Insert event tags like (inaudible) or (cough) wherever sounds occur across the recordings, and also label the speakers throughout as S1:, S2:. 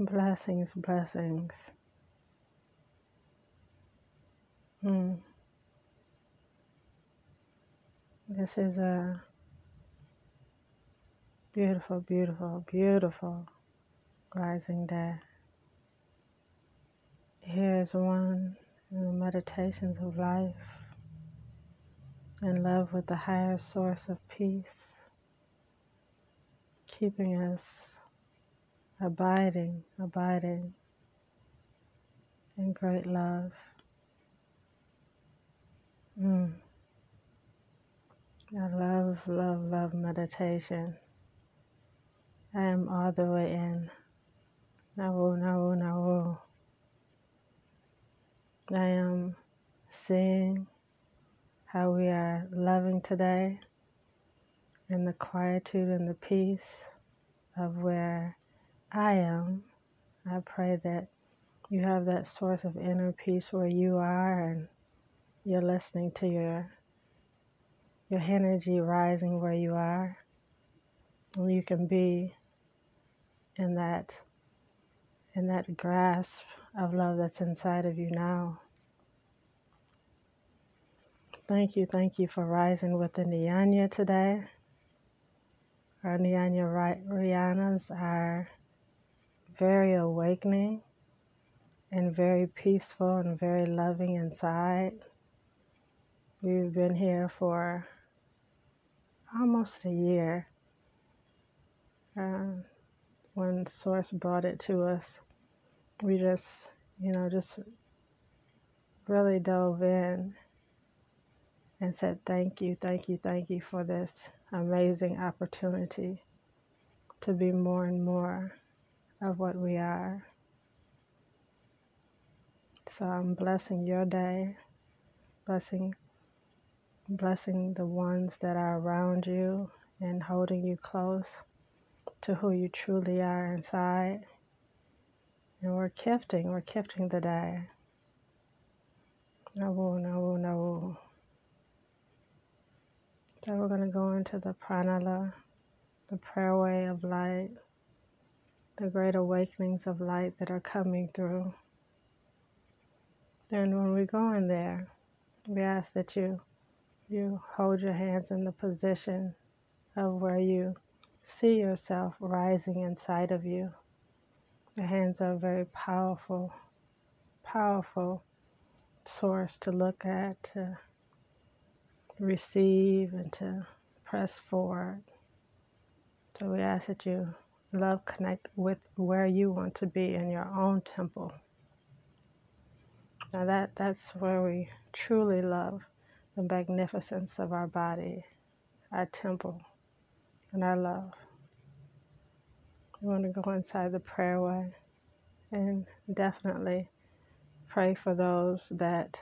S1: Blessings, blessings. Hmm. This is a beautiful, beautiful, beautiful rising day. Here is one in the meditations of life in love with the higher source of peace, keeping us abiding, abiding in great love. Mm. I love, love, love meditation. I am all the way in. Nawo, nawo, nawo. I am seeing how we are loving today in the quietude and the peace of where I am. I pray that you have that source of inner peace where you are and you're listening to your your energy rising where you are. And you can be in that in that grasp of love that's inside of you now. Thank you, thank you for rising with the Nyanya today. Our Nyanya Rihannas are very awakening and very peaceful and very loving inside. We've been here for almost a year uh, when Source brought it to us. We just, you know, just really dove in and said, Thank you, thank you, thank you for this amazing opportunity to be more and more of what we are. So I'm blessing your day, blessing blessing the ones that are around you and holding you close to who you truly are inside. And we're gifting, we're gifting the day. No, no, no. So we're going to go into the pranala, the prayer way of light the great awakenings of light that are coming through. And when we go in there, we ask that you you hold your hands in the position of where you see yourself rising inside of you. The hands are a very powerful, powerful source to look at, to receive, and to press forward. So we ask that you Love connect with where you want to be in your own temple. Now that that's where we truly love the magnificence of our body, our temple, and our love. We want to go inside the prayer way and definitely pray for those that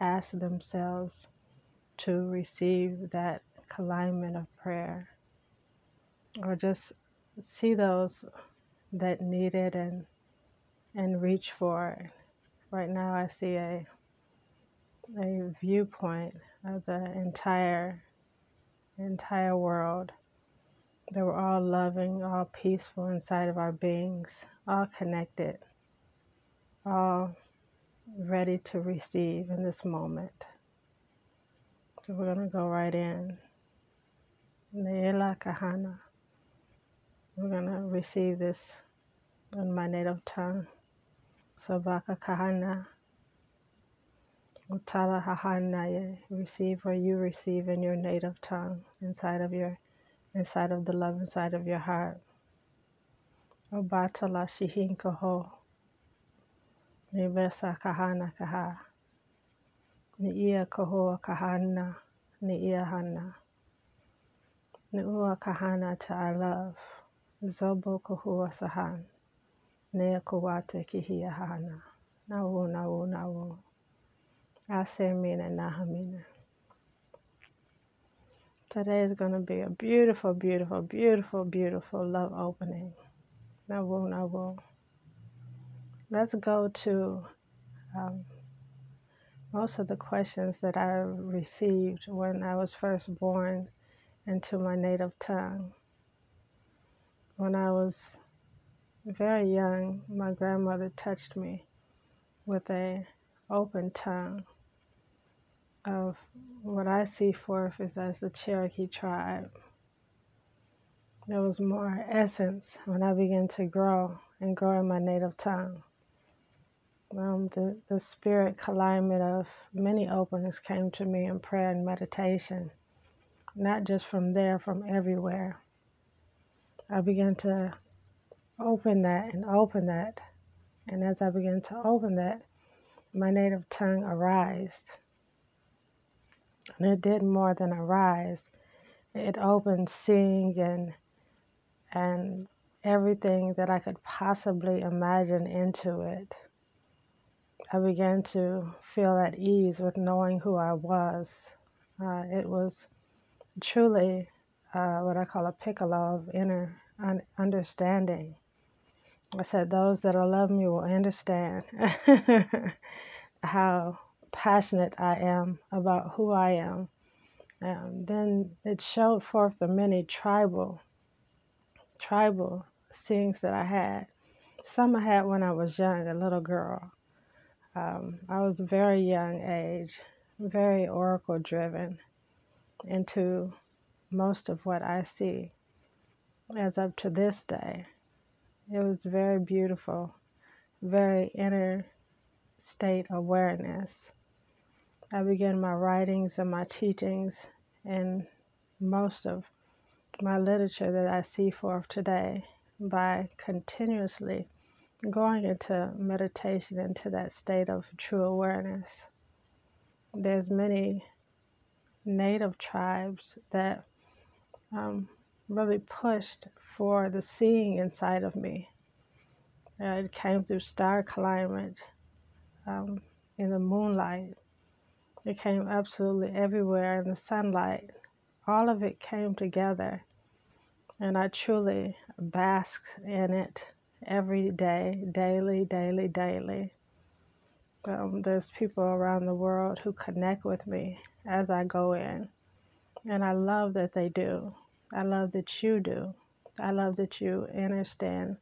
S1: ask themselves to receive that alignment of prayer or just see those that need it and and reach for it. Right now, I see a a viewpoint of the entire entire world that we're all loving, all peaceful inside of our beings, all connected, all ready to receive in this moment. So we're going to go right in. Neela Kahana. We're going to receive this in my native tongue. Sabaka Kahana. Utala Hahanaye. Receive what you receive in your native tongue, inside of your inside of the love inside of your heart. Obatala Shihin Kaho. Nibesa Kahana Kaha. Niia Kahoa Kahana. Niia Hana. Niua Kahana to our love. Zobo kohua sahan. Nea kawate kihia hana. Nawo, nawo, nawo. Ase mina nahamina. Today is going to be a beautiful, beautiful, beautiful, beautiful love opening. Nawo, nawo. Let's go to um, most of the questions that I received when I was first born into my native tongue when I was very young, my grandmother touched me with a open tongue of what I see forth is as the Cherokee tribe. There was more essence when I began to grow and grow in my native tongue. Um, the, the spirit climate of many openings came to me in prayer and meditation, not just from there, from everywhere. I began to open that and open that. And as I began to open that, my native tongue arised. And it did more than arise. It opened seeing and and everything that I could possibly imagine into it. I began to feel at ease with knowing who I was. Uh, it was truly uh, what I call a piccolo of inner un- understanding. I said, Those that love me will understand (laughs) how passionate I am about who I am. Um, then it showed forth the many tribal, tribal things that I had. Some I had when I was young, a little girl. Um, I was very young age, very oracle driven into most of what I see as up to this day. It was very beautiful, very inner state awareness. I began my writings and my teachings and most of my literature that I see forth today by continuously going into meditation into that state of true awareness. There's many native tribes that um, really pushed for the seeing inside of me. Uh, it came through star climate um, in the moonlight. It came absolutely everywhere in the sunlight. All of it came together, and I truly basked in it every day, daily, daily, daily. Um, there's people around the world who connect with me as I go in, and I love that they do. I love that you do. I love that you understand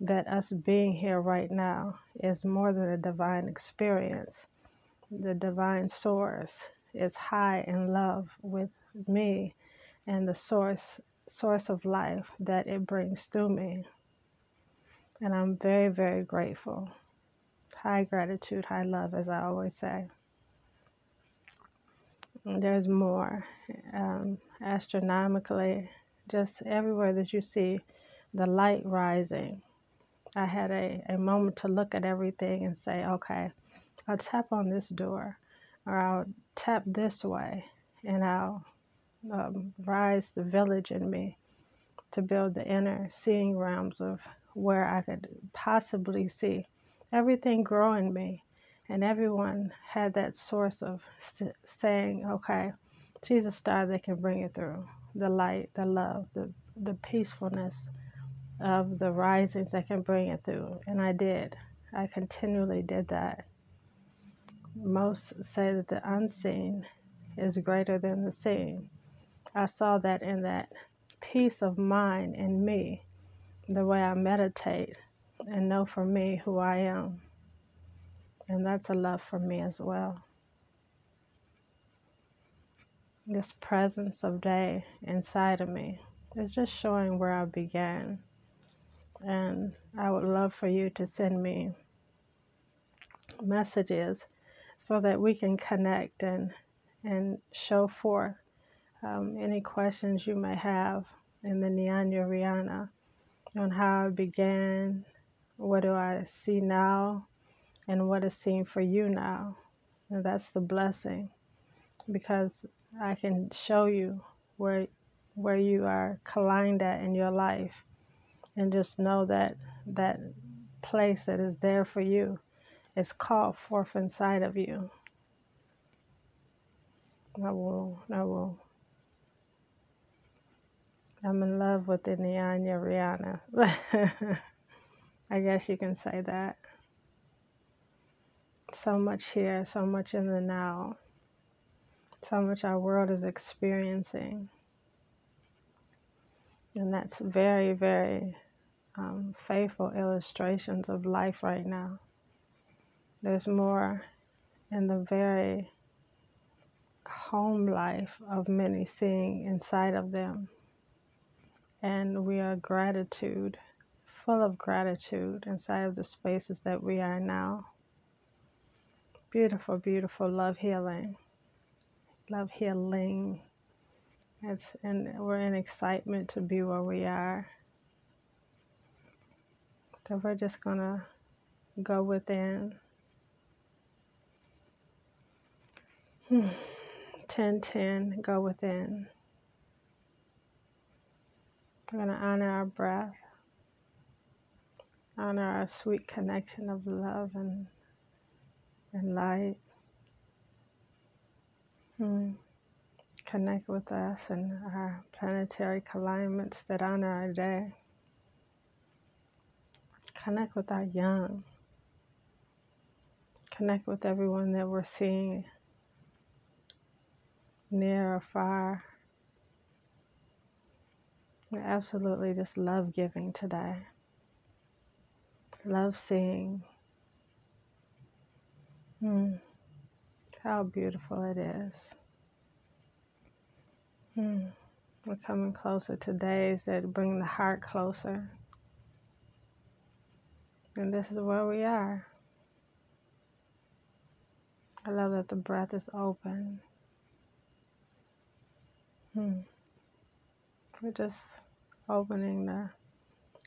S1: that us being here right now is more than a divine experience. The divine source is high in love with me and the source source of life that it brings through me. And I'm very, very grateful. High gratitude, high love, as I always say. There's more. Um, astronomically, just everywhere that you see the light rising. I had a, a moment to look at everything and say, okay, I'll tap on this door or I'll tap this way and I'll um, rise the village in me to build the inner seeing realms of where I could possibly see everything grow in me. And everyone had that source of saying, okay, she's a star that can bring it through the light, the love, the, the peacefulness of the risings that can bring it through. And I did. I continually did that. Most say that the unseen is greater than the seen. I saw that in that peace of mind in me the way I meditate and know for me who I am. And that's a love for me as well. This presence of day inside of me is just showing where I began. And I would love for you to send me messages so that we can connect and and show forth um, any questions you may have in the Nyanya Rihanna on how I began, what do I see now, and what is seen for you now. And that's the blessing because I can show you where where you are aligned at in your life and just know that that place that is there for you is called forth inside of you. I will I will I'm in love with the Nyanya Rihanna. (laughs) I guess you can say that. So much here, so much in the now, so much our world is experiencing. And that's very, very um, faithful illustrations of life right now. There's more in the very home life of many seeing inside of them. And we are gratitude, full of gratitude inside of the spaces that we are now. Beautiful, beautiful love healing. Love healing. It's and we're in excitement to be where we are. So we're just gonna go within. Hmm. 10 10, go within. We're going to honor our breath, honor our sweet connection of love and, and light. Hmm. Connect with us and our planetary alignments that honor our day. Connect with our young. Connect with everyone that we're seeing near or far. I absolutely just love giving today. Love seeing. Mm, how beautiful it is. Mm, we're coming closer to days that bring the heart closer. And this is where we are. I love that the breath is open. Hmm. We're just opening the,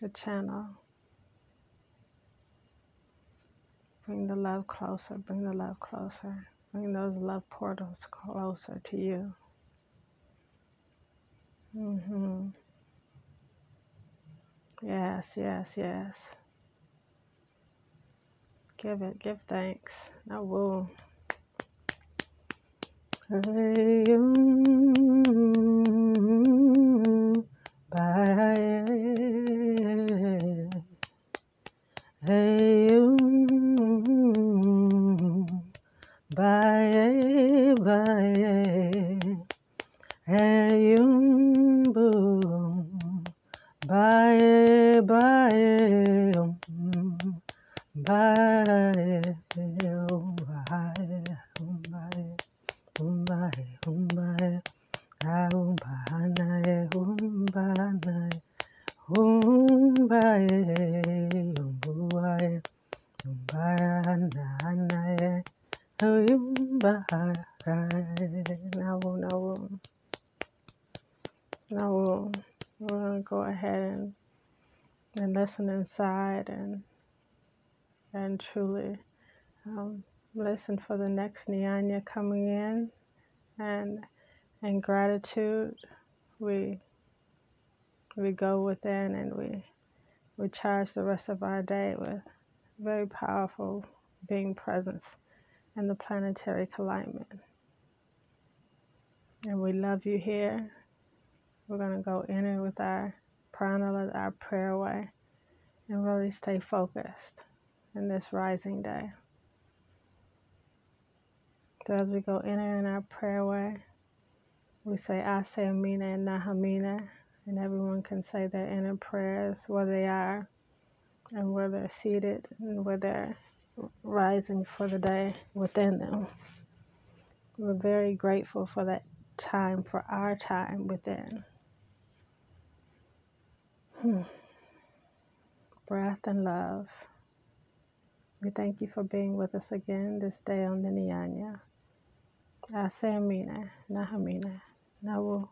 S1: the channel. Bring the love closer, bring the love closer. Bring those love portals closer to you. Mm-hmm. Yes, yes, yes. Give it, give thanks. I will. Hey, mm, bye. Hey, mm, bye, bye. Hey, um, boom. Bye, bye. um, Bye, um, bye, um, bye. Umbae, umbae, aumbanae, umbanae, umbae, umbuae, umbananae, umbae. Now, now, now we're gonna go ahead and, and listen inside and and truly um, listen for the next Nyanya coming in and in gratitude we we go within and we we charge the rest of our day with very powerful being presence and the planetary alignment. And we love you here. We're gonna go in with our prana, our prayer way, and really stay focused in this rising day. So as we go in in our prayer way, we say Ase Amina and Nahamina, and everyone can say their inner prayers where they are and where they're seated and where they're rising for the day within them. We're very grateful for that time, for our time within. Hmm. Breath and love. We thank you for being with us again this day on the Nyanya. Ase Amina, Nahamina, Nawu.